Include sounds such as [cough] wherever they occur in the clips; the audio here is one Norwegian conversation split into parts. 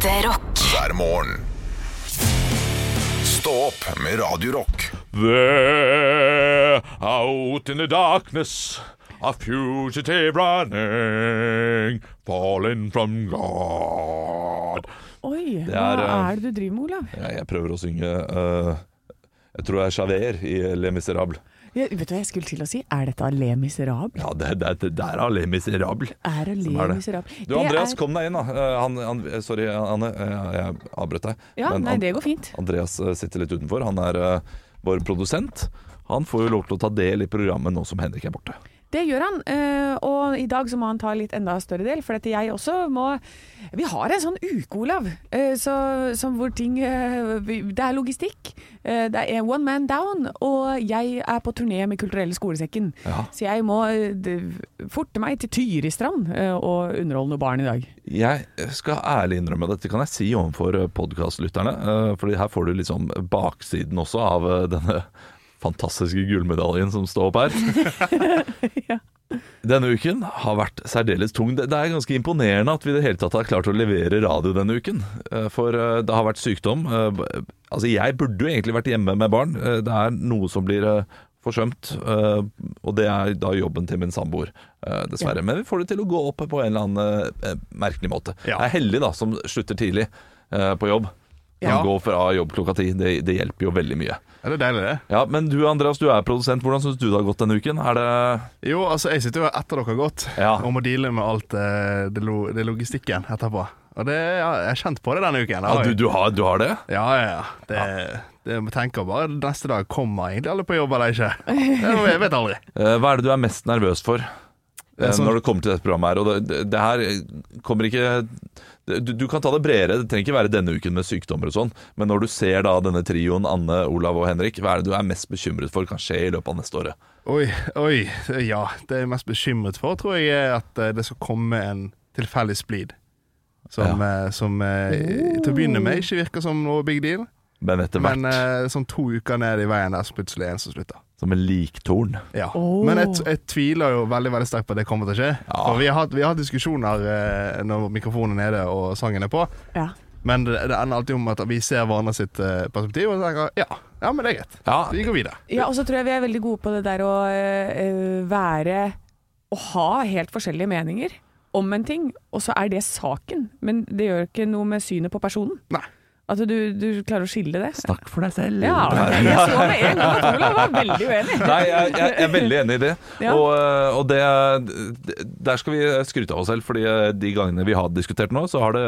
Ekte rock. hver morgen. Stå opp med Radio Rock. There, out in the darkness, a fugitive running, falling from God. Oi, Det hva er, eh, er det du driver med, Olav? Jeg, jeg prøver å synge eh, Jeg tror det er Javert i Le Miserables. Ja, vet du hva jeg skulle til å si? Er dette Le Miserable? Ja, det, det, det er Les Miserables. Er. Miserable? Du Andreas, er- kom deg inn, da. Eh, Han, han, sorry, Anne. Jeg, jeg avbrøt deg. Ja, Men nei, det går fint. Andreas eh, sitter litt utenfor. Han er uh, vår produsent. Han får jo lov til å ta del i programmet nå som Henrik er borte. Det gjør han, eh, og i dag så må han ta litt enda større del, for dette jeg også må Vi har en sånn uke, Olav, eh, så, som hvor ting eh, Det er logistikk. Det er one man down, og jeg er på turné med Kulturelle skolesekken. Ja. Så jeg må forte meg til Tyristrand og underholde noen barn i dag. Jeg skal ærlig innrømme dette kan jeg si overfor podkastlytterne. for her får du liksom baksiden også av denne fantastiske gullmedaljen som står opp her. [laughs] Denne uken har vært særdeles tung. Det det er ganske imponerende at vi i det hele tatt har klart å levere radio denne uken. Eh, For eh, det har vært sykdom. Eh, Altså Jeg burde jo egentlig vært hjemme med barn. Det er noe som blir forsømt, og det er da jobben til min samboer, dessverre. dessverre. Men vi får det til å gå opp på en eller annen merkelig måte. Ja. Jeg er heldig da som slutter tidlig på jobb. Kan Ja. gå fra jobb klokka ti. Det, det hjelper jo veldig mye. Ja, det er deilig, det. Ja, Men du Andreas, du er produsent. Hvordan syns du det har gått denne uken? Er det Jo, altså, jeg sitter jo etter dere har gått, Ja. og må deale med alt eh, det, lo, det logistikken etterpå. Og det, ja, jeg har kjent på det denne uken. Ja, du, du, har, du har det? Ja, ja, ja. Det, det jeg tenker bare neste dag kommer egentlig alle på jobb eller ikke. Jeg vet aldri. Eh, Hva er det du er mest nervøs for Sånn- når det kommer til dette programmet her? Og det, det, her kommer ikke du, du kan ta det bredere, det trenger ikke være denne uken med sykdommer og sånn, men når du ser da denne trioen Anne, Olav og Henrik, hva er det du er mest bekymret for kan skje i løpet av neste året? Oi, oi. Ja, det jeg er mest bekymret for, tror jeg er at eh, det skal komme en tilfeldig splid. Som, ja. som eh, til å begynne med ikke virker som noe big deal. Men Men sånn to uker ned i veien der, så plutselig er en som slutter. Som en liktorn. Ja. Oh. Men jeg, jeg tviler jo veldig veldig sterkt på at det kommer til å skje. Ja. For vi har, hatt, vi har hatt diskusjoner eh, når mikrofonen er nede og sangen er på. Ja. Men det, det ender alltid om at vi ser hverandre sitt eh, perspektiv og tenker ja, ja, men det er greit. Ja, Vi går videre. Ja, og så tror jeg vi er veldig gode på det der å øh, være Å ha helt forskjellige meninger om en ting, og så er det saken. Men det gjør ikke noe med synet på personen. Nei. Altså du, du klarer å skille det. Snakk for deg selv. Ja, jeg så med en gang at Olav var veldig uenig. Nei, jeg, jeg, jeg er veldig enig i det. Ja. Og, eh, og det, der skal vi skryte av oss selv, fordi eh, de gangene vi har diskutert nå, så har det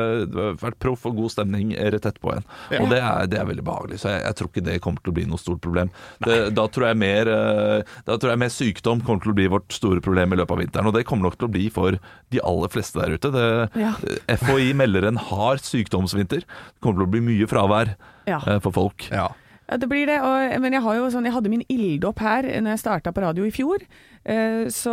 vært proff og god stemning rett etterpå igjen. Og det er, det er veldig behagelig, så jeg, jeg tror ikke det kommer til å bli noe stort problem. Det, da, tror jeg mer, eh, da tror jeg mer sykdom kommer til å bli vårt store problem i løpet av vinteren, og det kommer nok til å bli for de aller fleste der ute. Det, Ja. FHI melder en hard sykdomsvinter. Det kommer til å bli mye fravær Ja. eh, for folk. Ja. Ja, det blir det. Og, men jeg, har jo sånn, jeg hadde min ilddåp her når jeg starta på radio i fjor. Eh, så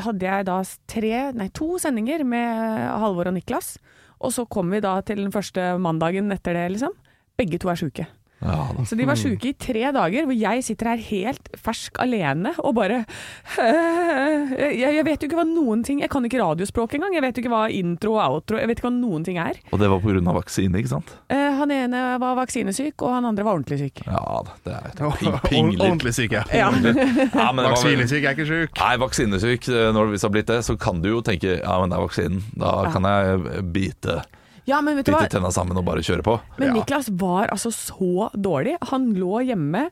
hadde jeg da tre, nei to sendinger med Halvor og Niklas. Og så kom vi da til den første mandagen etter det, liksom. Begge to er sjuke. Ja. Så de var sjuke i tre dager, hvor jeg sitter her helt fersk alene og bare jeg, jeg vet jo ikke hva noen ting Jeg kan ikke radiospråk engang. Jeg vet jo ikke hva intro og outro Jeg vet ikke hva noen ting er. Og det var pga. vaksine, ikke sant? Eh, han ene var vaksinesyk, og han andre var ordentlig syk. Ja da, det er ping, pingler. Ordentlig syk, Ja. Ja, [laughs] men var Vaksinesyk er ikke sjuk. Nei, vaksinesyk. eh, Når hvis det har blitt det, så kan du jo tenke ja, men det er vaksinen. Da Ja. kan jeg bite, ja, men vet du hva? bite tenna sammen og bare kjøre på. Men. Niklas var altså så dårlig. Han lå hjemme.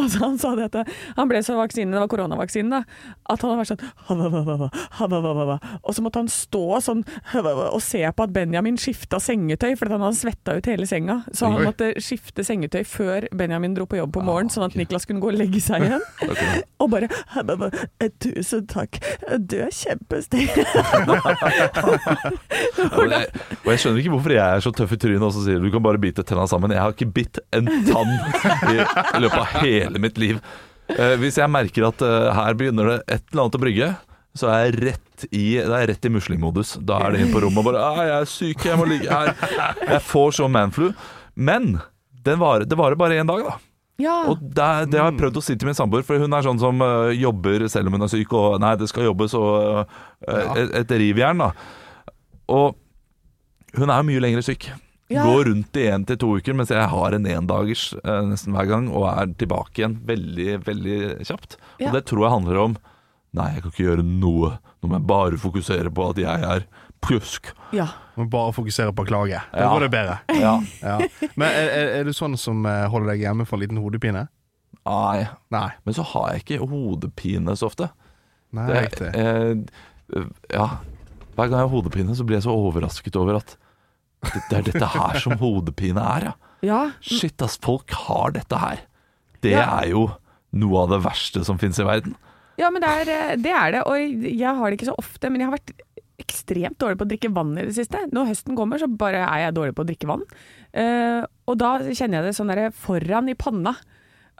altså han sa dette. han ble så vaksinen, det var koronavaksinen, da, at han var sånn Og så måtte han stå sånn og se på at Benjamin skifta sengetøy, fordi han hadde svetta ut hele senga. Så han måtte skifte sengetøy før Benjamin dro på jobb på morgenen, sånn at Niklas kunne gå og legge seg igjen. Og bare Tusen takk, du er kjempesnill. Og jeg skjønner ikke hvorfor jeg er så tøff i trynet og så sier du kan bare bite tenna sammen. Jeg har ikke bitt en tann i, i løpet av hele mitt liv. Eh, hvis jeg merker at eh, her begynner det et eller annet å brygge, så er jeg rett i, det er rett i muslingmodus. Da er det inn på rommet og bare ah, 'Jeg er syk, jeg må ligge her'. Jeg får så manflu. Men den var det varer bare én dag, da. Ja. Og det, det har jeg prøvd å si til min samboer, for hun er sånn som uh, jobber selv om hun er syk, og nei, det skal jobbes, og øh, et, et rivjern, da. Og hun er jo mye lengre syk. Ja. Går rundt i én til to uker, mens jeg har en endagers eh, nesten hver gang, og er tilbake igjen veldig, veldig kjapt. Ja. Og det tror jeg handler om Nei, jeg kan ikke gjøre noe. Nå må jeg bare fokusere på at jeg er pjusk. Ja. Må bare fokusere på å klage. Da Ja. går det bedre. [laughs] Ja. Ja. Men er, er, er du sånn som eh, holder deg hjemme for en liten hodepine? Nei. Nei. Men så har jeg ikke hodepine så ofte. Nei, Det, riktig. eh, ja. Hver gang jeg har hodepine, så blir jeg så overrasket over at det, det er dette her som hodepine er, ja. ja. Shit, ass, folk har dette her. Det Ja. er jo noe av det verste som finnes i verden. Ja, men det er, eh, det er det. Og jeg har det ikke så ofte, men jeg har vært ekstremt dårlig på å drikke vann i det siste. Når høsten kommer, så bare er jeg dårlig på å drikke vann. Uh, og da kjenner jeg det sånn der foran i panna.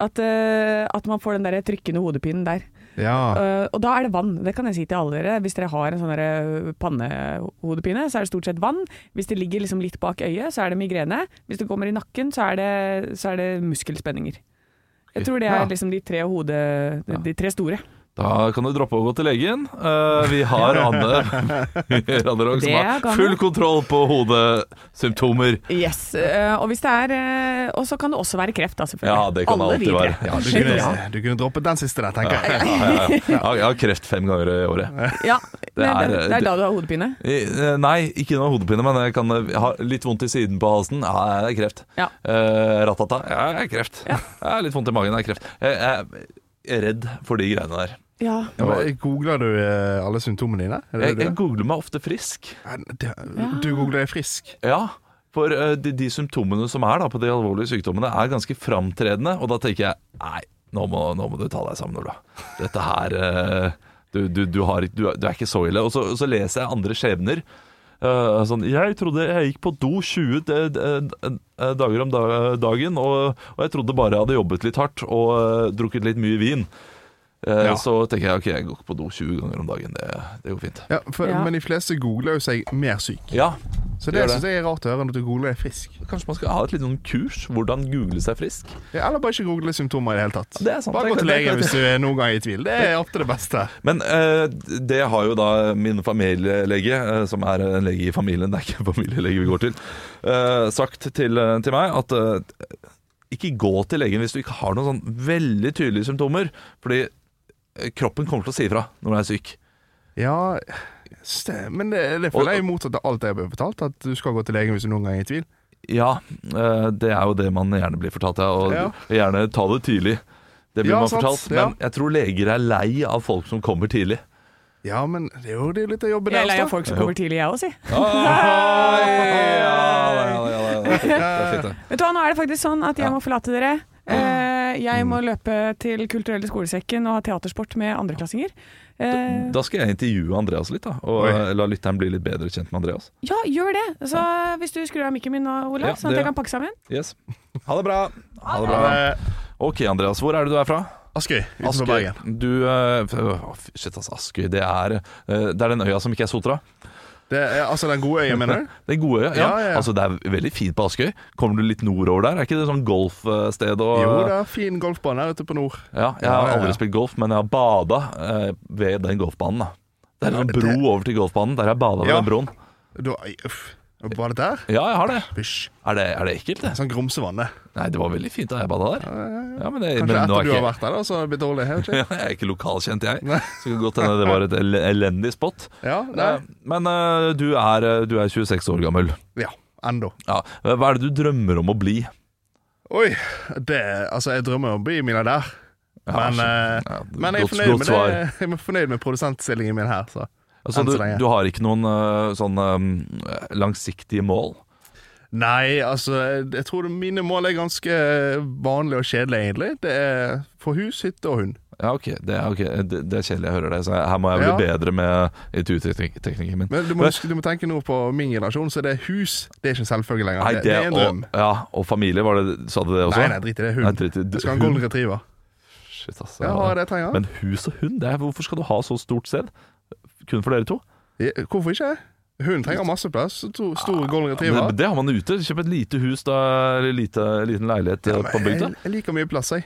At, uh, at man får den der trykkende hodepinen der. Ja. Uh, og da er det vann. Det kan jeg si til alle dere. Hvis dere har en sånn der pannehodepine, så er det stort sett vann. Hvis det ligger liksom litt bak øyet, så er det migrene. Hvis det kommer i nakken, så er det, så er det muskelspenninger. Jeg tror det er liksom de tre hode... De, de tre store. Da kan du droppe å gå til legen. Uh, vi har Anne [laughs] Raderog som har full kontroll på hodesymptomer. Yes. uh, og hvis det er uh, Og så kan det også være kreft, da, selvfølgelig. Ja, det kan Alle alltid videre. være. ja, du, kunne, du kunne droppet den siste der, tenker jeg. Ja, ja, ja. Ja, [laughs] Jeg har kreft fem ganger i året. Ja, det, er- det, det er da du har hodepine? Nei, ikke noe hodepine, men jeg kan ha litt vondt i siden på halsen. Ja, det er kreft. Ja. Eh, ratata. Ja, det er kreft. Ja. litt vondt i magen. Det er kreft. Jeg jeg er redd for de greiene der. Ja. Ja, men Googler du eh, alle symptomene dine? Er det Jeg, jeg googler meg ofte frisk. Ja, det- Du googler deg frisk? Ja, for eh, de, de symptomene som er da på de alvorlige sykdommene, er ganske framtredende. Og da tenker jeg nei, nå må, nå må du ta deg sammen, Ola. Dette her eh, du, du, du, har, du, er- du er ikke så ille. Og så, og så leser jeg andre skjebner. Uh, sånn, jeg trodde jeg gikk på do 20 d- d- d- dager om dagen, og, og jeg trodde bare jeg hadde jobbet litt hardt og uh, drukket litt mye vin. Eh, Ja. Så tenker jeg ok, jeg går ikke på do 20 ganger om dagen. Det, det går fint. Ja, for, Ja. Men de fleste googler jo seg mer syk. Ja, Så det det. syns jeg er rart å høre når du googler deg frisk. Kanskje man skal ha et litt sånn kurs? Hvordan google seg frisk? Ja, eller bare ikke google symptomer i det hele tatt. Det er sant, Bare gå til legen hvis du er noen gang i tvil. Det er ofte det beste. Men uh, det har jo da min familielege, uh, som er en lege i familien, det er ikke en familielege vi går til, uh, sagt til, til meg at ikke gå til legen hvis du ikke har noen sånn veldig tydelige symptomer, fordi kroppen kommer til å si ifra når du er syk. Ja, men det, det føler jeg er motsatt av alt jeg blir fortalt, at du skal gå til legen hvis du noen gang er i tvil. Ja, eh, det er jo det man gjerne blir fortalt, ja, og Ja. gjerne ta det tidlig. Det blir Ja, man sant, fortalt, ja. men jeg tror leger er lei av folk som kommer tidlig. Ja, men det er jo det er litt av jobben Jeg er lei av folk som kommer tidlig, jeg òg, si. Ah, ja, ja, ja, ja, ja. Er er. Vet du hva, nå er det faktisk sånn at jeg Ja. må forlate dere. Eh, jeg må løpe til Kulturelle skolesekken og ha teatersport med andreklassinger. Da, Da skal jeg intervjue Andreas litt, da, og Oi. eh, la lytteren bli litt bedre kjent med Andreas. ja, gjør det. Så hvis du skrur av mikken min nå, Ola, Ja, sånn at jeg kan pakke sammen. Yes. Ha det bra. Ha det bra. Eh, Ok, Andreas, hvor er det du er fra? Askøy utenfor Bergen. Du eh, fy- Shit, altså, Askøy. Det er, uh, det er den øya som ikke er Sotra. Det er, altså den gode øya, mener du? [laughs] Den gode øya. Ja. Ja, ja. Altså, det er veldig fint på Askøy. Kommer du litt nordover der? Er ikke det sånn golfsted? Og, Jo, det er fin golfbane her ute på nord. Ja, jeg har aldri spilt golf, men jeg har bada eh, ved den golfbanen. da Det er en det- bro over til golfbanen. Der har jeg bada ved den broen. Du, uff. Var det der? Ja, jeg har det. Er det, er det ekkelt, det? Sånn grumsevannet. Nei, det var veldig fint da jeg bada der. Ja, men det, Kanskje men etter er du har vært der, da, så har det blitt dårlig. Jeg. [laughs] Jeg er ikke lokalkjent, jeg. Nei. Så det kan godt hende det var et el elendig spot. Ja, Eh, nei. Men eh, du, er, eh, du er 26 år gammel. ja, enda. Ja. Hva er det du drømmer om å bli? Oi, det Altså, jeg drømmer om å bli milliardær. Ja, Men, eh, ja, Men jeg er fornøyd med, det. jeg er fornøyd med produsentstillingen min her. Så. Altså, du, du har ikke noen eh, sånn eh, langsiktige mål? Nei, altså, jeg tror mine mål er ganske vanlige og kjedelige, egentlig. Det er for hus, hytte og hund. Ja, ok, det er, okay. det, det er kjedelig jeg hører det. Så her må jeg bli Ja. bedre med intervjuteknikken min. Men du må, du må tenke nå på min generasjon, så det er hus. Det er ikke en selvfølge lenger. Nei, det, det er en drøm. og, ja, og familie, var det, sa du det også? Nei, nei, drit i det. Nei, Hund. drit i- Jeg skal ha en golden retriever. Shit, altså. Ja, det trenger. Men hus og hund, det er, hvorfor skal du ha så stort sted? Kun for dere to? Ja, Hvorfor ikke? Hun trenger masse plass. To store golden Men retriever. det, det har man ute. Kjøp et lite hus, da. Eller lite, liten leilighet Ja, på bygda. jeg, jeg liker mye plass, jeg.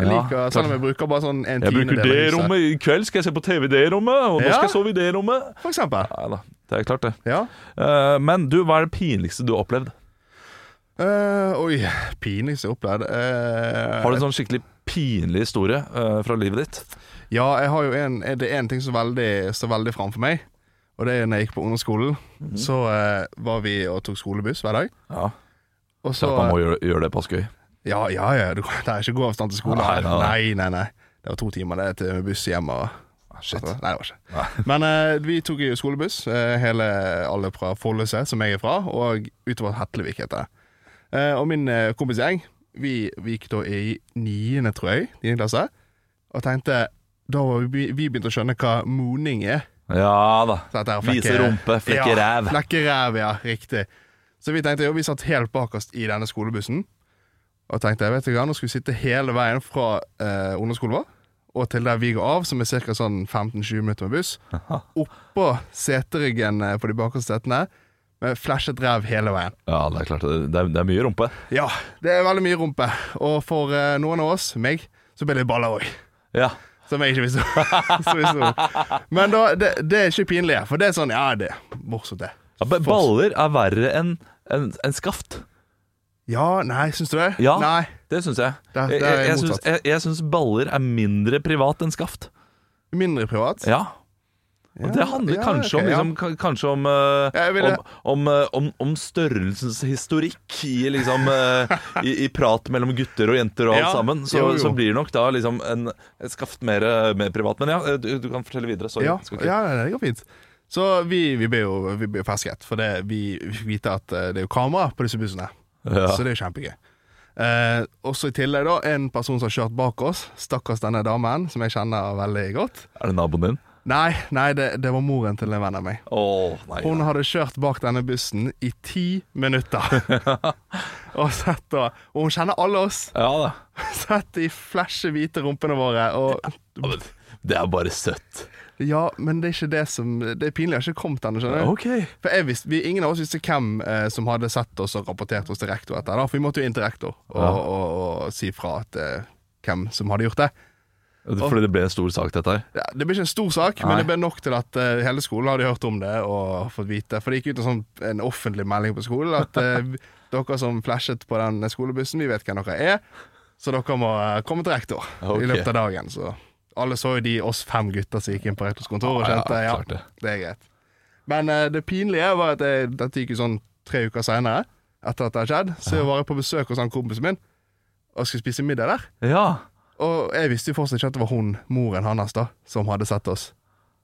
jeg Ja, liker, selv om jeg bruker bare sånn en Jeg bruker tiendedel det rommet. I kveld skal jeg se på TV i det rommet, og nå skal jeg sove i det rommet. For eksempel. Ja, da, det er klart det. Ja. Eh, men du, hva er det pinligste du har opplevd? Uh, oi, pinligste jeg har opplevd uh, Har du en sånn skikkelig pinlig historie fra livet ditt? Ja, jeg har jo en, det er en ting som veldig, står veldig framfor meg. Og det er når jeg gikk på ungdomsskolen. Mhm. Så eh, var vi og tok skolebuss hver dag. Ja, Og så så man må gjøre, gjøre det på Skøy. Ja, ja, ja. Du, det er ikke god avstand til skolen. Nei, nei, nei. nei, nei, nei. Det var to timer det til buss hjem og Shit. Nei, det var ikke. Men eh, vi tok jo skolebuss, eh, hele alle fra Follese, som jeg er fra, og utover Hetlevik heter det. Eh, og min kompisgjeng, vi, vi gikk da i niende, tror jeg, niende klasse, og tenkte Da var vi, vi begynte å skjønne hva mooning er. Ja da. Flekke- Vise rumpe, flekke ja, ræv. Flekke ræv, ja. Riktig. Så vi tenkte jo, vi satt helt bakerst i denne skolebussen. Og tenkte vet du hva, nå skal vi sitte hele veien fra eh, ungdomsskolen vår og til der vi går av, som er ca. Sånn 15-20 minutter med buss. Oppå seteryggen eh, på de bakerste setene med flashet ræv hele veien. Ja, det er klart. Det er, det er mye rumpe. Ja, det er veldig mye rumpe. Og for eh, noen av oss, meg, så ble det baller òg. Ja. Som jeg ikke visste om. Men da, det, det er ikke pinlig, for det er sånn Ja, det er morsomt, det. ja baller er verre enn en, en skaft. Ja, nei, syns du det? Ja. Nei. Det syns jeg. Det- det Jeg, jeg, jeg syns baller er mindre privat enn skaft. Mindre privat? Ja. Og det handler kanskje, okay, om, liksom, ka- kanskje om, uh, om, om, eh, om, om størrelsens historikk i, liksom, uh, i, i prat mellom gutter og jenter og alt sammen. Så, jo, jo. så blir nok da liksom en, et skaft mer, eh, mer privat. Men ja, eh, du, du kan fortelle videre. Sorry. Ja, det går fint. Så vi, vi ble jo vi ble fersket, for det, vi vite at eh, det er jo kamera på disse bussene. Ja. Så det er jo kjempegøy. Eh, også i tillegg da, en person som har kjørt bak oss, stakkars denne damen, som jeg kjenner veldig godt. Er det naboen din? Nei, nei det, det var moren til en venn av meg. Oh, nei. Hun hadde kjørt bak denne bussen i ti minutter. [laughs] og sett og, og hun kjenner alle oss. Ja da. Sett de flashe hvite rumpene våre. Og Det er bare søtt. Ja, men det er ikke det som Det er pinlig, jeg har ikke kommet ennå, skjønner du. Ok. For jeg visste, vi, Ingen av oss visste hvem eh, som hadde sett oss og rapportert oss til rektor etter. Da, for vi måtte jo inn til rektor og, Ja. og, og, si fra at, eh, hvem som hadde gjort det. Fordi det ble en stor sak, dette her. Ja, det ble ikke en stor sak, Nei. men det ble nok til at uh, hele skolen hadde hørt om det og fått vite. For det gikk ut en, sånn, en offentlig melding på skolen at uh, [laughs] dere som flashet på den skolebussen, vi vet hvem dere er, så dere må uh, komme til rektor okay. i løpet av dagen. Så alle så jo de oss fem gutter som gikk inn på rektors kontor og kjente ja, det. det er greit. Men det pinlige var at jeg, dette gikk jo sånn tre uker seinere, etter at det hadde skjedd. Så jeg var på besøk hos han kompisen min og skulle spise middag der. Ja. Og jeg visste jo fortsatt ikke at det var hun, moren hans, da, som hadde sett oss.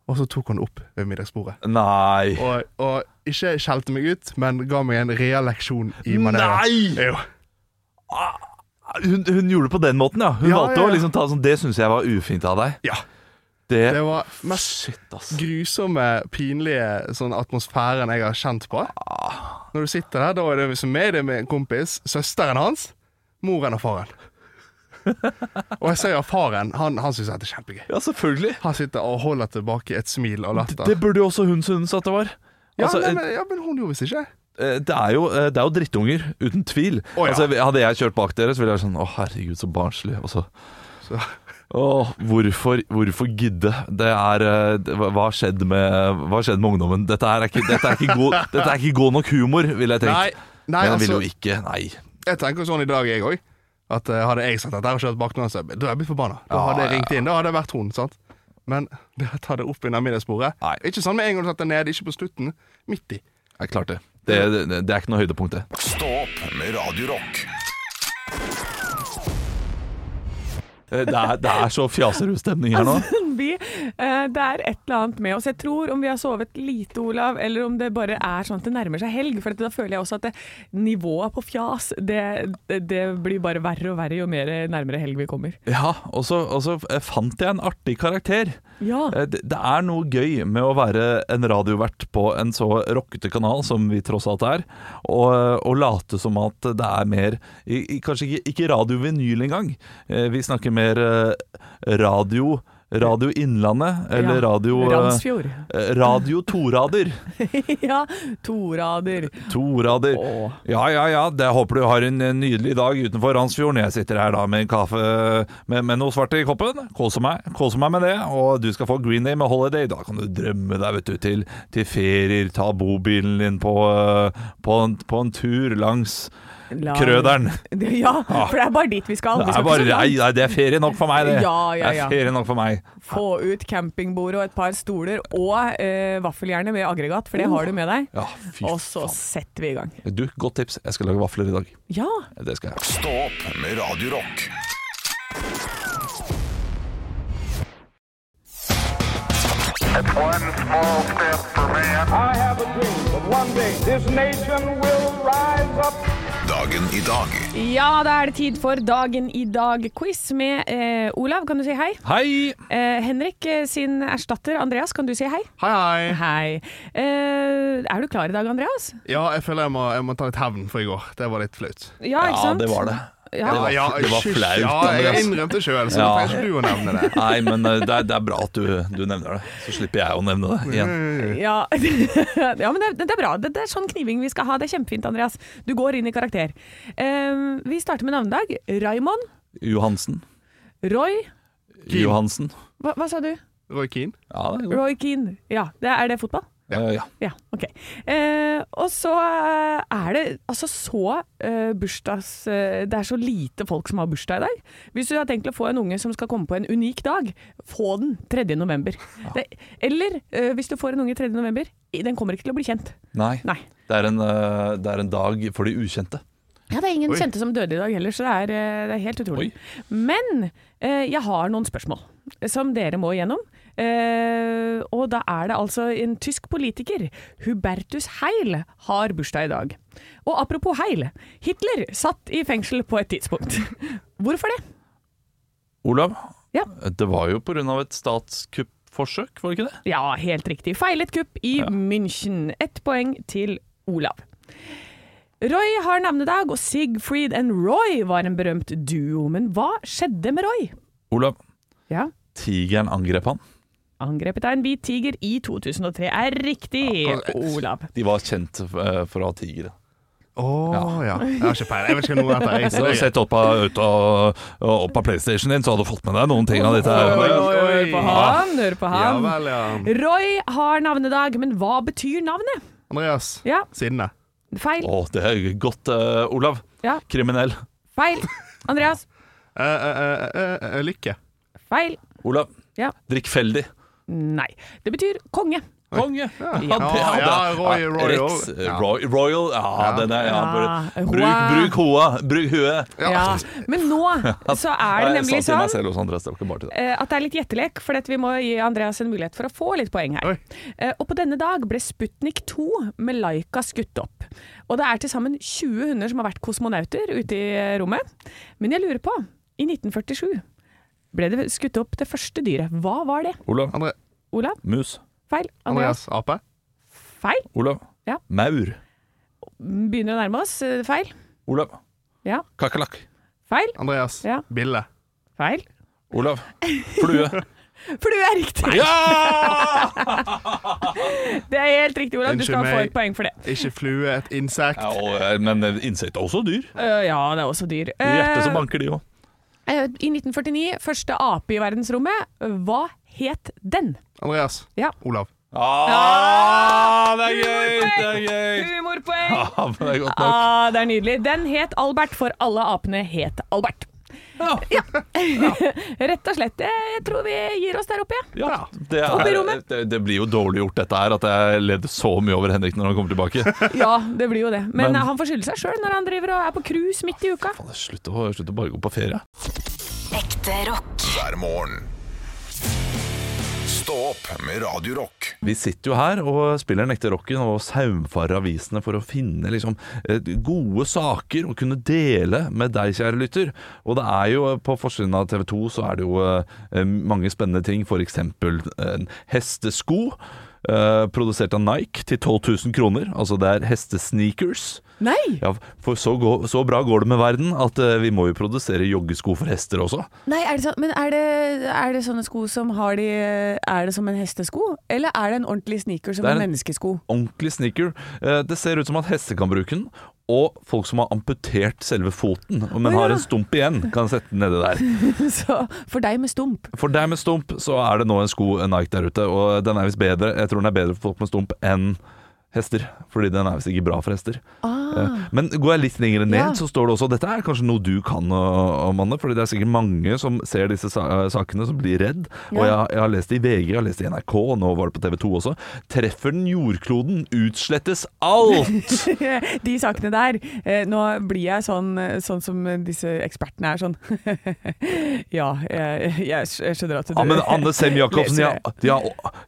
Og så tok hun opp ved middagsbordet. Nei. Og, og ikke skjelte meg ut, men ga meg en real leksjon i manerer. Jo. Hun, hun gjorde det på den måten, ja. Hun Ja, valgte ja, å liksom ta sånn Det syns jeg var ufint av deg. Ja. Det, Det var mest Shit, ass. grusomme, pinlige sånn atmosfæren jeg har kjent på. Når du sitter der, da er det som meg, det er med en kompis, søsteren hans, moren og faren. [laughs] og jeg ser jo faren, han, han syns dette er kjempegøy. Ja, selvfølgelig. Han sitter og holder tilbake et smil og latter. Det burde jo også hun synes at det var. ja, Altså, nei, men, ja, men hun gjorde visst ikke eh, det er, jo, eh, det er jo drittunger, uten tvil. Oh, ja. altså, hadde jeg kjørt bak dere, så ville jeg vært sånn Å, herregud, så barnslig. Og så Så- Åh, hvorfor, hvorfor gidde? Det er eh, hva- har skjedd skjedd med ungdommen? Dette, er ikke, dette, er god, dette er ikke god nok humor, ville jeg tenkt. Nei, nei Men jeg altså, vil jo ikke Nei. Jeg tenker sånn i dag, jeg òg. At uh, Hadde jeg sagt at jeg har kjørt bak noen, så da hadde jeg blitt forbanna. Da hadde jeg ringt inn. Da hadde jeg vært hun. sant? Men [laughs] det å ta det opp under middagsbordet Ikke sånn med en gang du setter ned, ikke på slutten. Midt i. Jeg klarte det. Det, det. det er ikke noe høydepunkt, det. Stå opp med Radiorock. Eh, Det er, det er så fjaserud-stemning her nå. Vi, eh, det er et eller annet med oss. Jeg tror om vi har sovet lite, Olav, eller om det bare er sånn at det nærmer seg helg. For da føler jeg også at det, nivået på fjas, det, det, blir bare verre og verre jo mer nærmere helg vi kommer. Ja, og så, fant jeg en artig karakter. Ja. Eh, Det, det er noe gøy med å være en radiovert på en så rockete kanal som vi tross alt er, og, og late som at det er mer Kanskje ikke, ikke radiovinyl engang. Eh, Vi snakker mer radio Radio Innlandet, eller Ja, radio Ransfjord. Randsfjord. eh, Radio torader. [laughs] ja, torader. Torader. Åh. Ja, ja, ja. Det håper du har en eh, nydelig dag utenfor Randsfjorden. Jeg sitter her da med en kaffe med, med noe svart i koppen. Koser meg, koser meg med det. Og du skal få Green Day med Holiday. Da kan du drømme deg vet du, til, til ferier. Ta bobilen din på, eh, på, en, på en tur langs La- Krøderen. [laughs] Ja, for det er bare dit vi skal. Det er bare, nei, nei, det er ferie nok for meg, det. Ja, ja, Det er ferie nok for meg. Få ut campingbordet og et par stoler og eh, vaffeljernet med aggregat, for det har du med deg. Ja, fy Og så faen. setter vi i gang. Du, godt tips. Jeg skal lage vafler i dag. Ja, Det skal jeg. Stå opp med Radio Rock. It's one small step for man. I have a dream that one day this nation will rise up. Dagen i dag ja da er det tid for Dagen i dag-quiz med eh, Olav. Kan du si hei? Hei! Eh, Henrik eh, sin erstatter Andreas, kan du si hei? Hei, hei. Hei. Eh, er du klar i dag, Andreas? Ja, jeg føler jeg må, jeg må ta litt hevn for i går. Det var litt flaut. Ja, ikke Ja, sant? det var det. Ja. Det var, Ja, det var flaut. Ja, jeg innrømte sjøl, så Ja. trenger ikke du å nevne det. Nei, men eh, det er, det er bra at du, du nevner det. Så slipper jeg å nevne det igjen. Ja, ja [laughs] men det, det er bra. Det, det er sånn kniving vi skal ha. Det er kjempefint, Andreas. Du går inn i karakter. Eh, vi starter med navnedag. Raymond. Johansen. Roy. Keen. Johansen. Hva, hva sa du? Roy Keane. Ja. Roy Keane. Ja, det, er det fotball? Ja, ja. Ja, ok. Uh, og så er det altså så uh, bursdags... Det er så lite folk som har bursdag i dag. Hvis du har tenkt å få en unge som skal komme på en unik dag, få den 3. november. Det, eller eh, hvis du får en unge 3. november, den kommer ikke til å bli kjent. Nei. Nei. Det er, en, det er en dag for de ukjente. Ja, det er ingen Oi. kjente som døde i dag heller, så det er, det er helt utrolig. Men eh, jeg har noen spørsmål som dere må igjennom. Eh, og da er det altså en tysk politiker, Hubertus Heil, har bursdag i dag. Og apropos Heil, Hitler satt i fengsel på et tidspunkt. [laughs] Hvorfor det? Olav, Ja. det var jo pga. et statskuppforsøk, var det ikke det? Ja, helt riktig. Feilet kupp i Ja. München. Ett poeng til Olav. Roy har navnedag, og Sigfried and Roy var en berømt duo. Men hva skjedde med Roy? Olav, Ja, tigeren angrep han. Angrepet av en hvit tiger i 2003 er riktig, Olav. De var kjent eh, for å ha tigre. Å ja. Jeg har ikke peiling. Jeg vet ikke noe etter. Jeg, [laughs] Så du har sett opp av, ut av, opp av PlayStation din, så hadde du fått med deg noen ting av dette. her. Hør på han, hør på ja han. vel, ja. Roy har navnedag, men hva betyr navnet? Andreas. Ja, Sinne. feil. Å, det er godt, uh, Olav. Ja, Kriminell. feil. Andreas, uh, uh, eh, eh, eh, lykke. feil. Olav. Ja. Drikkfeldig. Nei, det betyr konge. Konge. Ja, Ja. ja, ja, Roy- Royal. Rex, eh. Roy, Royal. Ja, Ja. den er ja, Ja, bare- Bruk, bruk hoa. Bruk huet. Ja. Men nå [laughs] så er det nemlig sånn eh, at det er litt gjettelek, for vi må gi Andreas en mulighet for å få litt poeng her. Oi. Eh, Og på denne dag ble Sputnik 2 med Laika skutt opp. Og det er til sammen 20 hunder som har vært kosmonauter ute i eh, rommet. Men jeg lurer på, i 1947 ble det skutt opp det første dyret. Hva var det? Olav. André. Olav? Mus. Feil. Andreas? Andreas. Ape. Feil. Olav. Ja. Maur. Begynner å nærme oss. Eh, Feil. Olav. Ja. Kakerlakk. Feil. Andreas. Ja. Bille. Feil. Olav. [laughs] Flue. Flue er riktig! ja! [laughs] Det er helt riktig, Olav. Du skal få et poeng for det. Ikke flue, et insekt. ja og, eh, men insekter er også dyr. Uh, ja, det er også dyr. Hjertet som banker, de òg. Eh, I 1949, første ape i verdensrommet. Hva het den? Andreas. Ja. Olav. Ah, det er gøy! Det er gøy! Humorpoeng! [laughs] Ah, det er godt nok. Ah, det er nydelig. Den het Albert, for alle apene het Albert. Ja. [laughs] Rett og slett. Jeg tror vi gir oss der oppe, jeg. Ja, det, er, det, det blir jo dårlig gjort dette her, at jeg leder så mye over Henrik når han kommer tilbake. [laughs] Ja, det blir jo det. Men, Men- han får skylde seg sjøl når han driver og er på cruise midt i uka. Faen, Slutt å, slutt å bare gå på ferie. Ekte rock. hver morgen. Stå opp med Radio Rock. Vi sitter jo her og spiller den rocken og saumfarer avisene for å finne liksom, eh, gode saker å kunne dele med deg, kjære lytter. Og det er jo eh, på forsiden av TV 2 så er det jo eh, mange spennende ting. F.eks. en hestesko. Uh, produsert av Nike til 12 000 kroner. Altså det er hestesneakers. Nei! Ja, for så, går, så bra går det med verden at uh, vi må jo produsere joggesko for hester også. Nei, er det sånn, men er det, er det sånne sko som har de Er det som en hestesko? Eller er det en ordentlig sneaker som en en- menneskesko? Ordentlig sneaker. Uh, Det ser ut som at hester kan bruke den. Og folk som har amputert selve foten, men ja. har en stump igjen, kan sette den nedi der. [laughs] Så for deg med stump. For deg med stump så er det nå en sko Nike der ute, og den er visst bedre. Jeg tror den er bedre for folk med stump enn hester. Fordi den er visst ikke bra for hester. Ah. Eh, Men går jeg litt lenger ned, Ja. så står det også Dette er kanskje noe du kan, Manne, fordi det er sikkert mange som ser disse uh, sakene, som blir redd. Og jeg, jeg har lest det i VG, jeg har lest det i NRK, og nå var det på TV 2 også. Treffer den jordkloden, utslettes alt! [laughs] De sakene der. Eh, nå blir jeg sånn, eh, sånn som disse ekspertene er, sånn [laughs] Ja, jeg, jeg, skjønner at du Ja, men Anne Sem [laughs] Jacobsen, de de,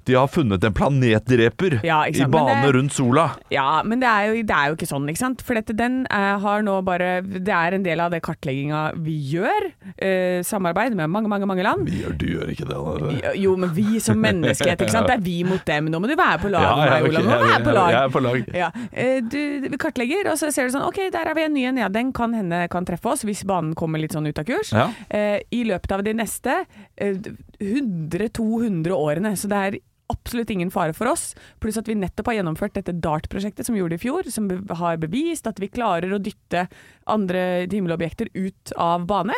de har funnet en planetdreper Ja, i bane rundt sola. Ja, men det er jo, det er jo ikke sånn, ikke sant? For dette, den eh, har nå bare Det er en del av det kartlegginga vi gjør. Eh, samarbeid med mange, mange, mange land. Vi gjør, du gjør ikke det. Anne. Jo, men vi som menneskehet, ikke sant. Det er vi mot dem. Nå må du være på lag med ja, meg, Olav. Nå må du være på lag. jeg er på lag. Ja. Eh, Du, vi kartlegger, og så ser du sånn OK, der har vi en ny en. Ja, den kan hende kan treffe oss hvis banen kommer litt sånn ut av kurs. Ja. Eh, I løpet av de neste eh, 100-200 årene. Så det er absolutt ingen fare for oss. Pluss at vi nettopp har gjennomført dette DART-prosjektet som vi gjorde i fjor, som be- har bevist at vi klarer å dytte andre himmelobjekter ut av bane.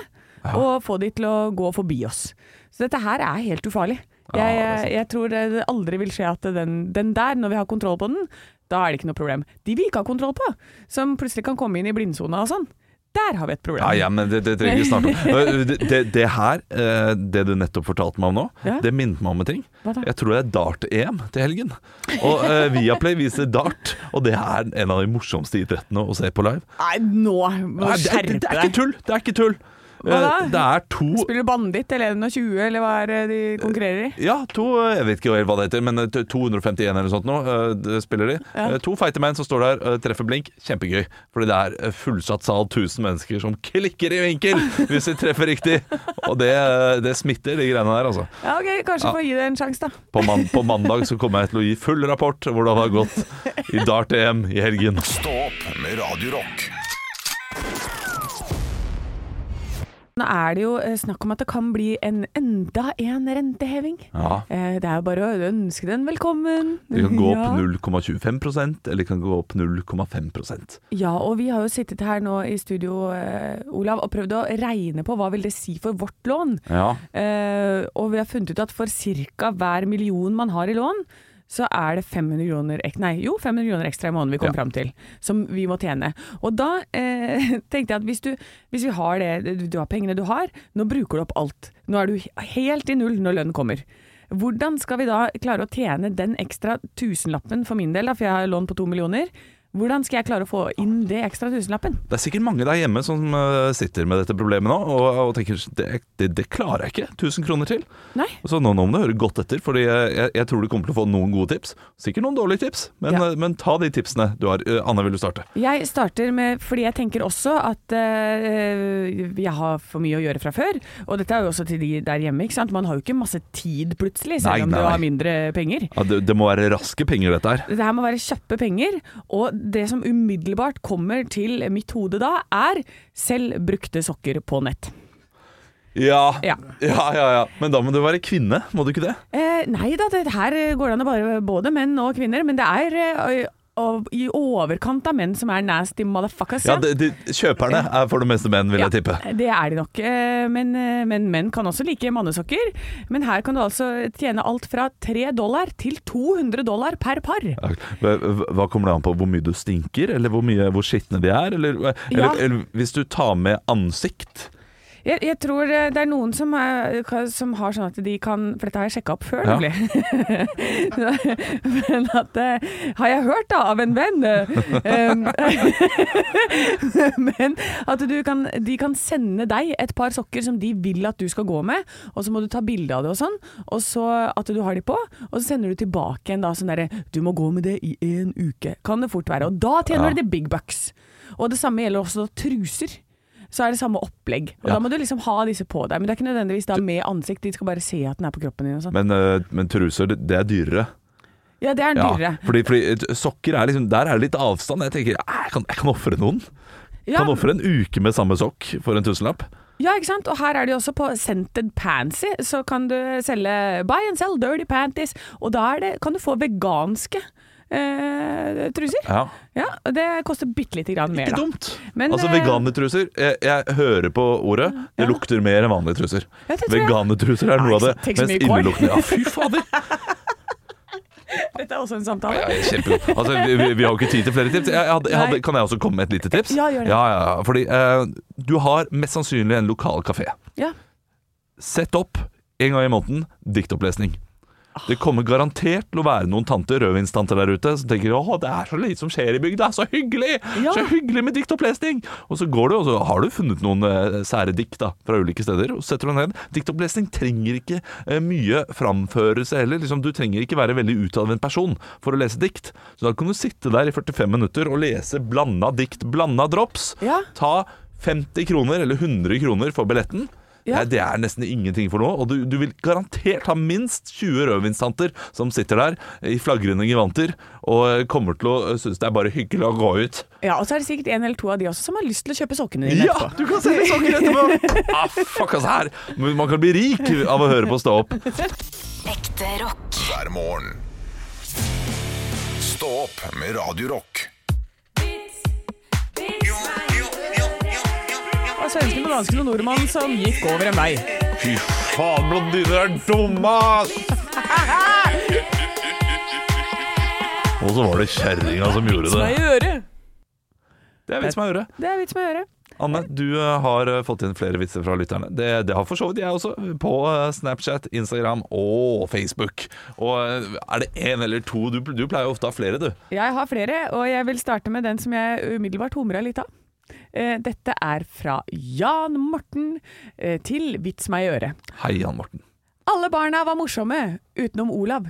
Og få de til å gå forbi oss. Så dette her er helt ufarlig. Ja, Jeg, er jeg tror det aldri vil skje at den, den der, når vi har kontroll på den, da er det ikke noe problem. De vi ikke har kontroll på, som plutselig kan komme inn i blindsona og sånn, der har vi et problem. Ja, ja, men det, det trenger vi snart om. [laughs] Det, det, det her, eh, det du nettopp fortalte meg om nå, Ja. det minnet meg om en ting. Hva da? Jeg tror det er dart-EM til helgen. Og uh, Viaplay viser dart, og det er en av de morsomste idrettene å se på live. Nei, nå må du skjerpe deg. det er ikke tull! Det er ikke tull. Hva da? Eh, Det er to Spiller du banditt eller 21, eller hva er det de konkurrerer i? Ja, to, jeg vet ikke hva det heter, men eh, 251 eller noe sånt nå, eh, det spiller de. Ja. Eh, To feite menn som står der, eh, treffer blink. Kjempegøy. Fordi det er eh, fullsatt sal, 1000 mennesker som klikker i vinkel [laughs] hvis de treffer riktig. Og det, eh, det smitter, de greiene der, altså. Ja, ok, Kanskje Ja. få gi det en sjanse, da. På, man, på mandag så kommer jeg til å gi full rapport hvordan det har gått i dart-EM i helgen. Stå opp med Radio Nå er det jo eh, snakk om at det kan bli en enda en renteheving. Ja. Eh, Det er jo bare å ønske den velkommen. Det kan gå opp [laughs] Ja. 0,25% eller det kan gå opp 0,5% Ja, og vi har jo sittet her nå i studio, eh, Olav, og prøvd å regne på hva vil det si for vårt lån. Ja. Og vi har funnet ut at for ca. hver million man har i lån, så er det 500 kroner, nei, jo, 500 kroner ekstra i måneden vi kom Ja. fram til, som vi må tjene. Og da eh, [laughs] tenkte jeg at hvis, du, hvis vi har det, du- har pengene du har, nå bruker du opp alt. Nå er du helt i null når lønnen kommer. Hvordan skal vi da klare å tjene den ekstra tusenlappen for min del, da, for jeg har lån på to millioner? Hvordan skal jeg klare å få inn det ekstra tusenlappen? Det er sikkert mange der hjemme som eh, sitter med dette problemet nå og, og tenker det, det, det klarer jeg ikke. 1000 kroner til. Nei. Så nå, nå må du høre godt etter, for jeg, jeg, tror du kommer til å få noen gode tips. Sikkert noen dårlige tips, men, Ja. eh, men ta de tipsene du har. Eh, Anne, vil du starte? Jeg starter med, fordi jeg tenker også at eh, jeg har for mye å gjøre fra før. Og dette er jo også til de der hjemme, ikke sant. Man har jo ikke masse tid plutselig, selv Nei, om nei, du har mindre penger. Ja, det, det må være raske penger, dette her. Det her må være kjappe penger, og det som umiddelbart kommer til mitt hode da, er selv brukte sokker på nett. Ja. Ja. ja, ja, ja. Men da må du være kvinne, må du ikke det? Eh, nei da, det her går det an å bare både menn og kvinner, men det er eh, og i overkant av menn som er nasty motherfuckers. Ja, de, de, Kjøperne er for det meste menn, vil jeg tippe. Det er de nok, eh, men, eh, men menn kan også like mannesokker. Men her kan du altså tjene alt fra 3 dollar til 200 dollar per par. Hva kommer det an på? Hvor mye du stinker, eller hvor, mye, hvor skitne de er? Eller, eller, Ja. eller hvis du tar med ansikt? Jeg, jeg tror eh, det er noen som, er, som har sånn at de kan For dette har jeg sjekka opp før, Ja. nemlig. [laughs] Men at eh, Har jeg hørt da, av en venn. eh, [laughs] Men at du kan, de kan sende deg et par sokker som de vil at du skal gå med, og så må du ta bilde av det og sånn, og så at du har de på, og så sender du tilbake en da sånn derre Du må gå med det i en uke. Kan det fort være. Og da tjener Ja. du the big bucks. Og det samme gjelder også truser så er det samme opplegg. Og Ja. Da må du liksom ha disse på deg. Men det er ikke nødvendigvis da med ansikt, de skal bare se at den er på kroppen din og sånn. Men, eh, men truser, det, er dyrere. Ja, det er Ja, dyrere. fordi, fordi eh, sokker er liksom Der er det litt avstand. Jeg tenker jeg kan, jeg kan ofre noen. Ja, Kan ofre en uke med samme sokk for en tusenlapp. ja, ikke sant. Og her er det jo også på Scented Pansy, så kan du selge buy and sell dirty panties. Og da det, kan du få veganske eh, truser. Ja. Ja, det koster bitte lite grann mer, Ikke da. dumt. Men, altså eh, Veganertruser jeg, jeg hører på ordet. Det Ja. lukter mer enn vanlige truser. Ja, det tror jeg. Veganertruser er noe av det Nei, tenk så mest mye kål. Ja, [laughs] fy fader! Dette er også en samtale. Ja, kjempegod. Altså, vi, vi, vi har jo ikke tid til flere tips. Jeg hadde, jeg hadde, kan jeg også komme med et lite tips? Ja, gjør det. Ja, ja, ja. Fordi eh, du har mest sannsynlig en lokal kafé. Ja. Sett opp en gang i måneden diktopplesning. Det kommer garantert til å være noen tanter, rødvinstanter der ute som tenker åh, det er så lite som skjer i bygda, så hyggelig! Ja. Så hyggelig med diktopplesning! Og så går du, og så har du funnet noen eh, sære dikt da, fra ulike steder, og setter du ned. Diktopplesning trenger ikke eh, mye framførelse heller. Liksom, du trenger ikke være veldig utadvendt person for å lese dikt. Så da kan du sitte der i 45 minutter og lese blanda dikt, blanda drops. Ja. Ta 50 kroner eller 100 kroner for billetten. Ja. Nei, det er nesten ingenting for noe. Og du, du vil garantert ha minst 20 rødvinstanter som sitter der i flagrende gevanter og kommer til å synes det er bare hyggelig å gå ut. ja, Og så er det sikkert en eller to av de også som har lyst til å kjøpe sokkene dine Ja, etterpå. du kan selge sokker etterpå! Ah, fuck oss her! Men Man kan bli rik av å høre på Stå opp. Ekte rock. hver morgen. Stå opp med Radio Svensken og dansken og nordmannen som gikk over en vei. Fy faen, blondiner er dumme, ass! Og så var det kjerringa som gjorde det. i øret? Det er vits meg å gjøre. Det er vits meg å gjøre. Anne, du eh, har eh, fått inn flere vitser fra lytterne. Det, det har for så vidt jeg også, på eh, Snapchat, Instagram og Facebook. Og er det én eller to? Du, du pleier jo ofte å ha flere, du. Jeg har flere, og jeg vil starte med den som jeg umiddelbart humra litt av. Eh, Dette er fra Jan Morten eh, til Vits meg i øret. Hei, Jan Morten. Alle barna var morsomme, utenom Olav.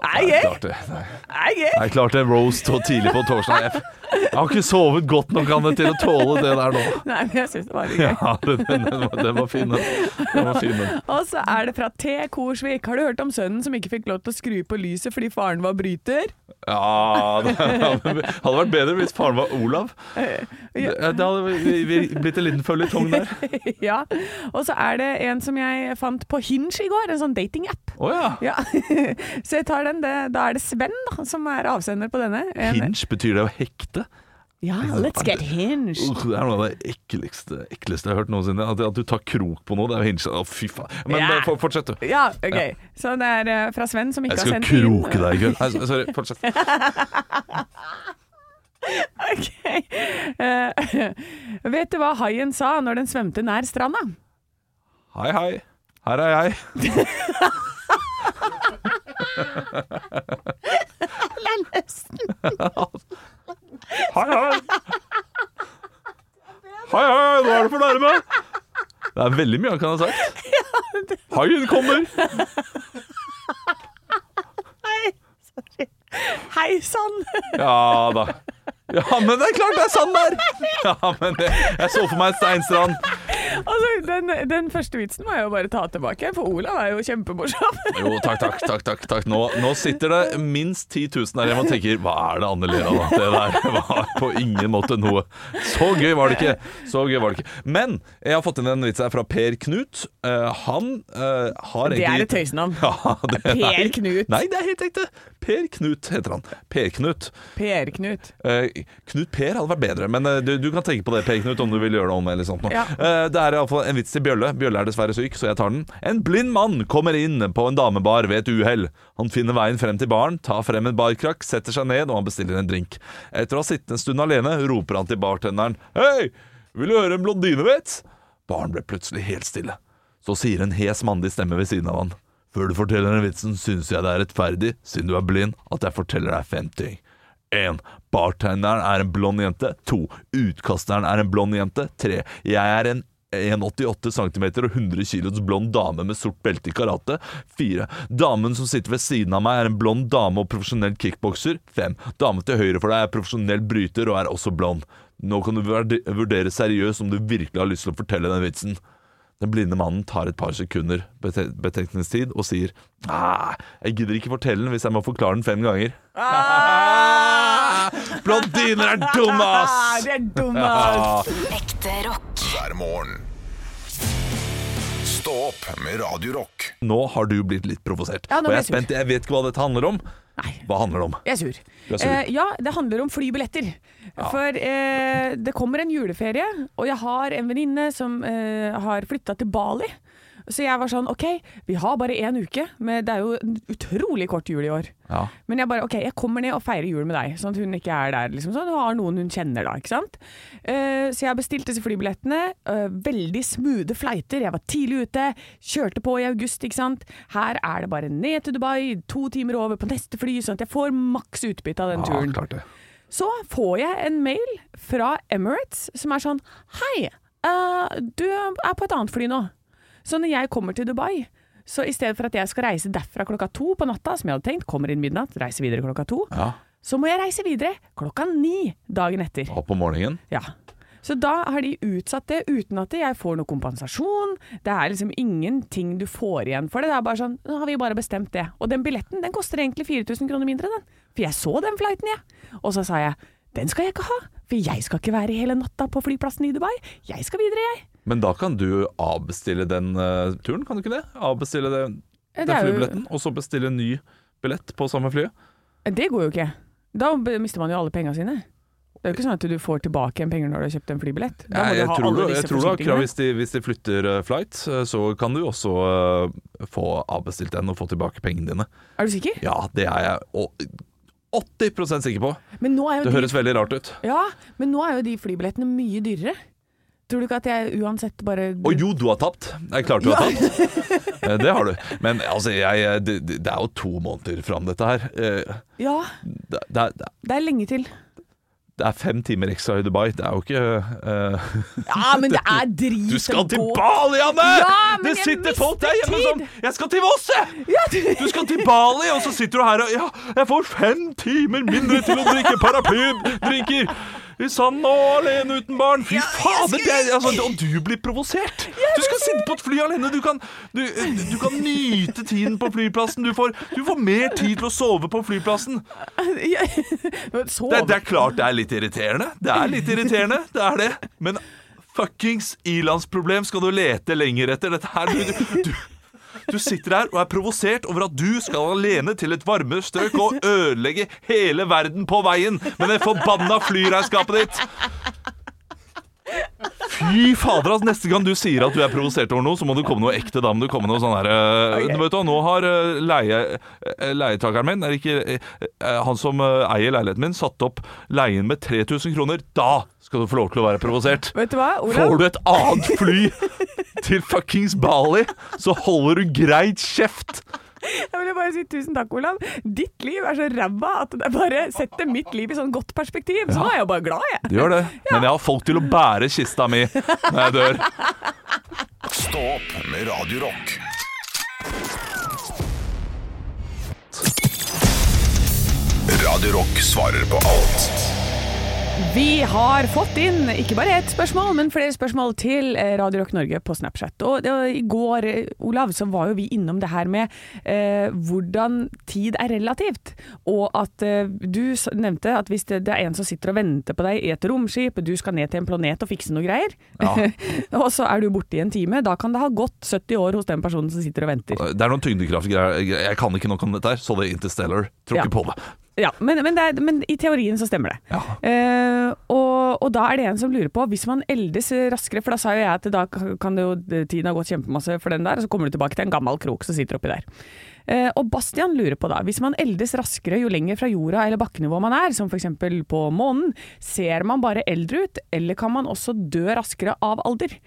Er jeg? klarte, det. Nei. Er gøy? Det er klart det er roast så tidlig på torsdag. Jeg, jeg har ikke sovet godt nok Anne, til å tåle det der nå. Nei, men jeg syns det var litt gøy. Ja, den, den, den, var, den var fin, den. Og så er det fra T. Korsvik. Har du hørt om sønnen som ikke fikk lov til å skru på lyset fordi faren var bryter? Ja, det hadde vært bedre hvis faren var Olav. Det, det hadde blitt en liten føljetong der. [laughs] ja. Og så er det en som jeg fant på Hinge i går, en sånn datingapp. Oh, ja. Ja. [laughs] så jeg tar den. Det, da er det Sven da, som er avsender på denne. Hinge betyr det å hekte. Ja, let's get hinged. Uh, det er noe av det ekleste, ekleste jeg har hørt noensinne. At, at du tar krok på noe, det er jo hinge. Å, fy faen. Men Ja. for- fortsett, du. Ja, ok. Så det er eh, fra Sven som ikke har sendt inn. Jeg skal kroke deg i kveld. Nei, sorry, [laughs] fortsett. Ok. Uh, [laughs] vet du hva haien sa når den svømte nær stranda? Hei, hei. Her er jeg. [laughs] Hei, hei. Hei, hei, nå er du for nærme. Det er veldig mye han kan ha sagt. Haien kommer. Hei sann! Ja da. Ja, men det er klart det er sann der! Ja, men det, Jeg så for meg en Steinstrand. Altså, den, den første vitsen må jeg jo bare ta tilbake, for Olav er jo kjempemorsom. Jo, takk, takk. takk, takk, takk. Nå, nå sitter det minst 10 000 der hjemme og tenker Hva er det Anne ler av? Det der var på ingen måte noe Så gøy var det ikke. Så gøy var det ikke. Men jeg har fått inn en vits her fra Per Knut. Uh, han uh, har Det er et tøysenavn. Ja, det, Per. Knut. Nei, det er helt ekte. Per Knut heter han. Per Knut. Knut Per hadde vært bedre, men eh, du, du kan tenke på det, Per Knut, om du vil gjøre det om. eller sånt. noe. Ja. Uh, det er iallfall en vits til Bjølle. Bjølle er dessverre syk, så jeg tar den. En blind mann kommer inn på en damebar ved et uhell. Han finner veien frem til baren, tar frem en barkrakk, setter seg ned og han bestiller en drink. Etter å ha sittet en stund alene roper han til bartenderen Hei, vil du høre en blondinevits? Baren ble plutselig helt stille. Så sier en hes mandig stemme ved siden av han. Før du forteller den vitsen, synes jeg det er rettferdig, siden du er blind, at jeg forteller deg fem ting. 1. Bartenderen er en blond jente. To. Utkasteren er en blond jente. Tre. Jeg er en 1,88 cm og 100 kilos blond dame med sort belte i karate. 4. Damen som sitter ved siden av meg er en blond dame og profesjonell kickbokser. 5. Damen til høyre for deg er profesjonell bryter og er også blond. Nå kan du vurdere seriøst om du virkelig har lyst til å fortelle den vitsen. Den blinde mannen tar et par sekunder bete betenkningstid og sier ah, Jeg gidder ikke fortelle den hvis jeg må forklare den fem ganger. [laughs] Blondiner er dumme, Ah, ass! det er dumme, ass! Ja. [laughs] Ekte rock. hver morgen. Stå opp med Radiorock. Nå har du blitt litt provosert. Ja, og jeg er spent. Jeg vet ikke hva dette handler om. Nei. Hva handler det om? Jeg er sur. Du er sur. Eh, ja, det handler om flybilletter. For eh, det kommer en juleferie, og jeg har en venninne som eh, har flytta til Bali. Så jeg var sånn OK, vi har bare én uke, men det er jo en utrolig kort jul i år. Ja. Men jeg bare OK, jeg kommer ned og feirer jul med deg, sånn at hun ikke er der. Liksom, sånn hun har noen hun kjenner da, ikke sant. Uh, så jeg bestilte disse flybillettene. Uh, veldig smoothe flighter. Jeg var tidlig ute. Kjørte på i august, ikke sant. Her er det bare ned til Dubai, to timer over på neste fly, sånn at jeg får maks utbytte av den ja, turen. klart det. Så får jeg en mail fra Emirates som er sånn Hei, uh, du er på et annet fly nå. Så når jeg kommer til Dubai, så i stedet for at jeg skal reise derfra klokka to på natta, som jeg hadde tenkt, kommer inn midnatt, reiser videre klokka to, Ja. så må jeg reise videre klokka ni dagen etter. Og på morgenen. Ja. Så da har de utsatt det uten at jeg får noe kompensasjon. Det er liksom ingenting du får igjen for det. Det er bare sånn Nå har vi bare bestemt det. Og den billetten den koster egentlig 4000 kroner mindre, den. For jeg så den flighten, jeg. Og så sa jeg den skal jeg ikke ha, for jeg skal ikke være hele natta på flyplassen i Dubai. Jeg skal videre, jeg. Men da kan du avbestille den uh, turen, kan du ikke det? Avbestille den, Det den flybilletten, jo- og så bestille en ny billett på samme flyet? Det går jo ikke. Da mister man jo alle pengene sine. Det er jo ikke sånn at du får tilbake igjen penger når du har kjøpt en flybillett. Da må Jeg, du ha tror alle disse jeg tror du har krav hvis de, hvis de flytter eh, flight, eh, så kan du også uh, få avbestilt den og få tilbake pengene dine. Er du sikker? Ja, det er jeg og 80% sikker på. Det de høres veldig rart ut. Ja, men nå er jo de flybillettene mye dyrere. Tror du ikke at jeg uansett bare Å jo, du har tapt. Det er klart du har tapt. [laughs] Eh, Det har du. Men altså, jeg, det, det er jo to måneder fram, dette her. Eh, Ja, Det, det, det er lenge til. det er fem timer ekstra i Dubai. Det er jo ikke uh, Ja, men det [laughs] er drit Du skal til Bali, Anne! Ja, men det sitter folk der hjemme tid. som 'Jeg skal til Voss, jeg!' Du skal til Bali, og så sitter du her og 'Ja, jeg får fem timer mindre til å drikke paraplydrinker'. I sanden og alene uten barn. Fy fader! Det er, altså, og du blir provosert! Du skal sitte på et fly alene. Du kan, du, du kan nyte tiden på flyplassen. Du får, du får mer tid til å sove på flyplassen. [laughs] Det, det er klart det er litt irriterende. Det er litt irriterende, det er det. Men fuckings ilandsproblem skal du lete lenger etter. Dette her du, du, du, sitter her og er provosert over at du skal alene til et varmere strøk og ødelegge hele verden på veien med det forbanna flyregnskapet ditt. Fy fader, altså, neste gang du sier at du er provosert over noe, så må du komme noe ekte. Da må du komme noe sånn her eh, Ok. Vet du nå har eh, leie, eh, leietakeren min, ikke han som eier leiligheten min, satt opp leien med 3000 kroner. Da skal du få lov til å være provosert. Vet du hva, Olav? Får du et annet fly til fuckings Bali, så holder du greit kjeft. Jeg vil bare si tusen takk, Olav. Ditt liv er så ræva at det bare setter mitt liv i sånn godt perspektiv. Så nå er jeg jo bare glad, jeg. Du gjør det. Men jeg har folk til å bære kista mi når jeg dør. Stå opp med Radio Rock. Radio Rock svarer på alt Vi har fått inn ikke bare ett spørsmål, men flere spørsmål til eh, Radio Rock Norge på Snapchat. Og, og I går, eh, Olav, så var jo vi innom det her med eh, hvordan tid er relativt. Og at eh, du nevnte at hvis det, det er en som sitter og venter på deg i et romskip, du skal ned til en planet og fikse noe greier, [laughs] og så er du borte i en time, da kan det ha gått 70 år hos den personen som sitter og venter. Det er noen tyngdekraftgreier. Jeg kan ikke nok om dette her, så det er Interstellar. Tror Ja. på det. Ja, men, men, det er, men i teorien så stemmer det. Ja. Eh, og, og da er det en som lurer på, hvis man eldes raskere, for da sa jo jeg at da kan det jo, tiden ha gått kjempemasse for den der, og så kommer du tilbake til en gammel krok som sitter oppi der. Eh, og Bastian lurer på da, hvis man eldes raskere jo lenger fra jorda eller bakkenivå man er, som f.eks. på månen, ser man bare eldre ut, eller kan man også dø raskere av alder?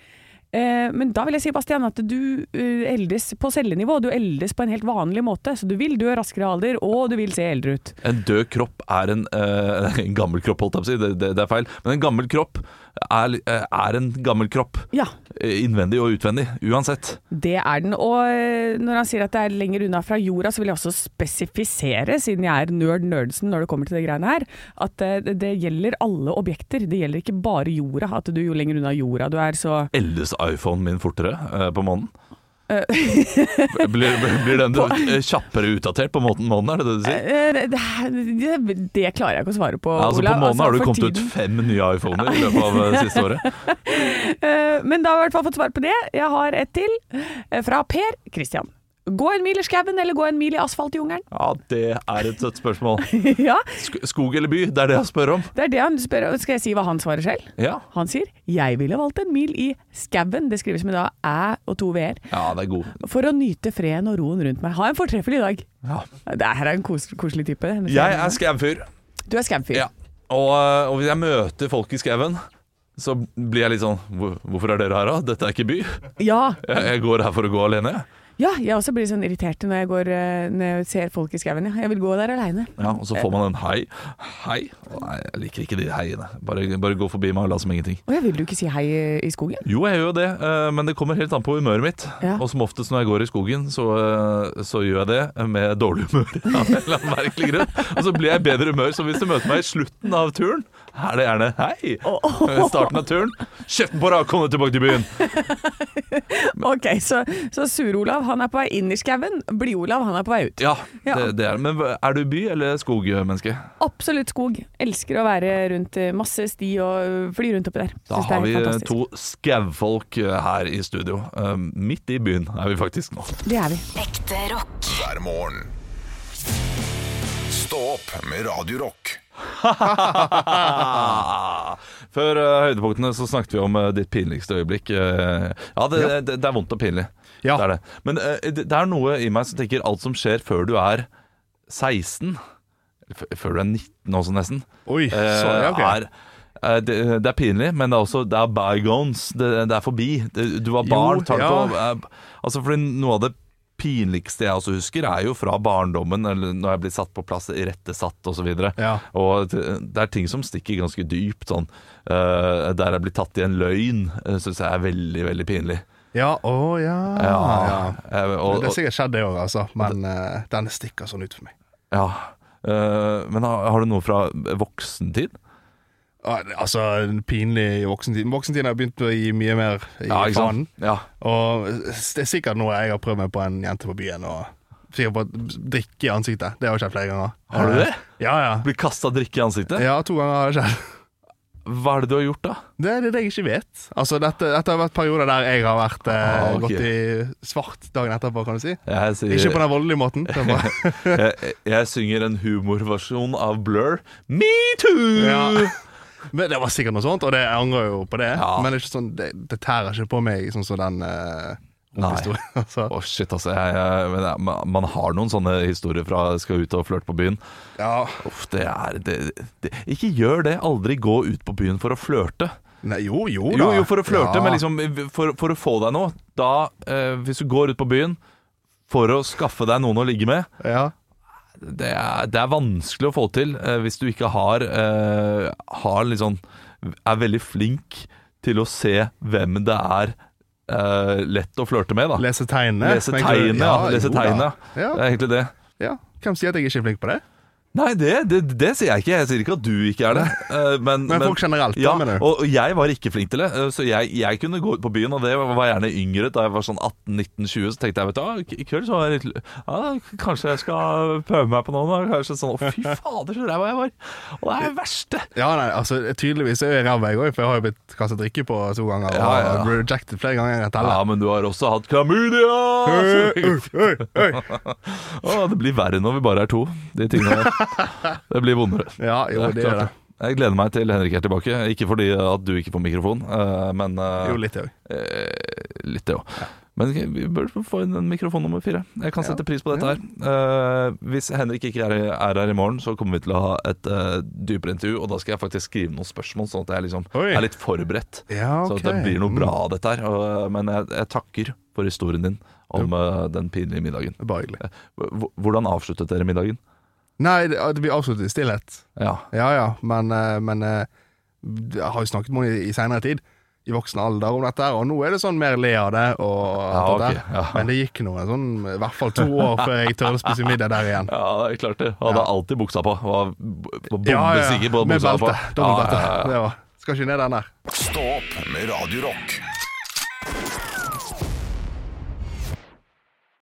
Eh, Men da vil jeg si, Bastian, at du eh, eldes på cellenivå. Du eldes på en helt vanlig måte. Så du vil dø raskere alder, og du vil se eldre ut. En død kropp er en, eh, [laughs] en gammel kropp, holdt jeg på å si. Det, det, det er feil. Men en gammel kropp er, eh, er en gammel kropp. Ja, Eh, Innvendig og utvendig. Uansett. det er den. Og eh, når han sier at det er lenger unna fra jorda, så vil jeg også spesifisere, siden jeg er nerd nerdsen når det kommer til de greiene her, at det, det gjelder alle objekter. Det gjelder ikke bare jorda. At du jo lenger unna jorda du er, så Eldes iPhonen min fortere på månen? Blir, blir, blir den eh, kjappere utdatert på måten månen, er det det du sier? Eh, det, det, det klarer jeg ikke å svare på, altså På Olav. altså, har du kommet tiden- ut fem nye iPhoner i løpet av eh, siste året. [laughs] Eh, Men da har jeg i hvert fall fått svar på det. Jeg har et til, eh, fra Per Kristian. Gå en mil i skauen eller gå en mil i asfaltjungelen? Ja, det er et søtt spørsmål. [laughs] ja, skog eller by, det er det jeg spør om. det er det han spør om. Skal jeg si hva han svarer selv? Ja, Han sier 'jeg ville valgt en mil i skauen', det skrives med da æ og to v-er, ja det er god. for å nyte freden og roen rundt meg. Ha en fortreffelig dag. Ja. Det her er en kos koselig type. Jeg er skaufyr. Du er skaufyr. Ja. Og, øh, og hvis jeg møter folk i skauen, så blir jeg litt sånn Hvorfor er dere her, da? Dette er ikke by. Ja, Jeg, jeg går her for å gå alene. jeg." Ja, jeg også blir sånn irritert når jeg, går, eh, når jeg ser folk i skauen. Ja. Jeg vil gå der aleine. Ja, og så får man en hei. Hei. Nei, jeg liker ikke de heiene. Bare, bare gå forbi meg og la som ingenting. Å jeg vil du ikke si hei i- i skogen? Jo, jeg gjør jo det, eh, men det kommer helt an på humøret mitt. Ja. Og som oftest når jeg går i skogen, så, eh, så gjør jeg det med dårlig humør. [laughs] Av en eller annen merkelig grunn. Og så blir jeg i bedre humør. Så hvis du møter meg i slutten av turen, er det gjerne hei. Starten av turen. Kjeften på deg, kom deg tilbake til byen. [laughs] Ok, så, så Sur-Olav han er på vei inn i skauen, Blid-Olav han er på vei ut. Ja, Ja. Det, det er Men er du by- eller skogmenneske? Absolutt skog. Elsker å være rundt eh, masse sti og øh, fly rundt oppi der. Da Synes har vi fantastisk. to skaufolk eh, her i studio. Eh, Midt i byen er vi faktisk nå. Det er vi. Ekte rock. hver morgen. Stå opp med Radio Rock. [laughs] Før uh, høydepunktene så snakket vi om uh, ditt pinligste øyeblikk. Uh, ja, det, Det, det er vondt og pinlig. Ja. Det er det. Men det, er noe i meg som tenker alt som skjer før du er 16 f- Før du er 19 også, nesten. Oi, så, ja, er, det, det er pinlig, men det er også Det er bygones. Det, er forbi. Du var barn. Jo, ja. eh, altså fordi Noe av det pinligste jeg også husker, er jo fra barndommen, eller når jeg blir satt på plass, irettesatt osv. Ja. Og det, er ting som stikker ganske dypt. Sånn. Uh, der jeg blir tatt i en løgn, uh, syns jeg er veldig, veldig pinlig. Ja, å ja. Ja, ja. eh, og, det har sikkert skjedd det òg, altså. Men uh, den stikker sånn ut for meg. ja. Uh, men har, har du noe fra voksentid? Ah, Altså, pinlig i voksentiden. Voksentiden har begynt å gi mye mer i Ja, sant? Ja. Og det er sikkert noe jeg har prøvd meg på en jente på byen. Og sikkert på drikke i ansiktet. Det har skjedd flere ganger. Har du det? Ja, ja. Blir kasta drikke i ansiktet? Ja, to ganger har det skjedd. Hva er det du har gjort, da? Det er det jeg ikke vet. Altså, dette, dette har vært perioder der jeg har vært eh, Ah, okay. gått i svart dagen etterpå, kan du si. Sier, Ikke på den voldelige måten. [laughs] Jeg, jeg synger en humorversjon av Blur. Me too! ja. Men det var sikkert noe sånt, og det, jeg angrer jo på det. Ja. Men det, sånn, det, det tærer ikke på meg sånn som den uh, Nei. historien. [laughs] altså. Oh, shit, altså. Jeg, jeg, men jeg, man- har noen sånne historier fra skal ut og flørte på byen. Ja. Uff, det er det, det, Ikke gjør det. Aldri gå ut på byen for å flørte. Nei, jo, jo da. Jo, jo, for å flørte, Ja. men liksom for, for å få deg noe. Da, eh, hvis du går ut på byen for å skaffe deg noen å ligge med, Ja. Det er, det er vanskelig å få til eh, hvis du ikke har, eh, har sånn Er veldig flink til å se hvem det er eh, lett å flørte med, da. Lese tegnene. Lese tegnene, ja. Lese jo tegnene. Ja. Det er egentlig det. ja. Hvem sier at jeg ikke er flink på det? Nei, det, det, det sier jeg ikke. Jeg sier ikke at du ikke er det. Eh, Men, Men folk generelt, ja, mener du? Og og jeg var ikke flink til det. eh, Så jeg, jeg kunne gå ut på byen, og det var var gjerne yngre. Da jeg var sånn 18-19-20, så tenkte jeg vet du, ah, i kveld så var jeg litt ja, Kanskje jeg skal prøve meg på noe. da. Kanskje sånn, Å, fy [laughs] fader, så ræva jeg var. Og det er det verste. Ja, nei, altså Tydeligvis er jeg ræva, jeg òg, for jeg har jo blitt kastet drikke på to ganger. Ja, ja, ja. Og rejected flere ganger. Jeg teller. Ja, men du har også hatt klamydia! [laughs] Å, det blir verre når vi bare er to. De tingene der. [laughs] [laughs] Det blir vondere. Ja, jo, det er det. Jeg gleder meg til Henrik er tilbake. Ikke fordi at du ikke får mikrofon, eh, men eh, Jo, litt det òg. Eh, litt det òg. Men vi bør få inn en mikrofon nummer fire. Jeg kan Ja. sette pris på dette her. Hvis Henrik ikke er, er her i morgen, så kommer vi til å ha et dypere intervju. Og da skal jeg faktisk skrive noen spørsmål, sånn at jeg liksom er litt forberedt. Ja, Så ok. at det blir noe Mm. bra av dette her. Men jeg, jeg takker for historien din om den pinlige middagen. Bare hyggelig. Hvordan avsluttet dere middagen? Nei, det, det blir avsluttet i stillhet. Ja. Ja ja, men, eh, men eh, jeg har jo snakket med henne i, i seinere tid. I voksen alder om dette, og nå er det sånn mer le av det. Og Ja, okay, ja. Men det gikk noe sånn, i hvert fall to år før jeg tør å spise middag der igjen. Ja, det er klart det. Hadde Ja. alltid buksa på. Var bombesikker på Med buksa på. belte. Dobbeltbelte. Ja, ja, ja. Det var. Skal ikke ned den der. Stå opp med Radio Rock.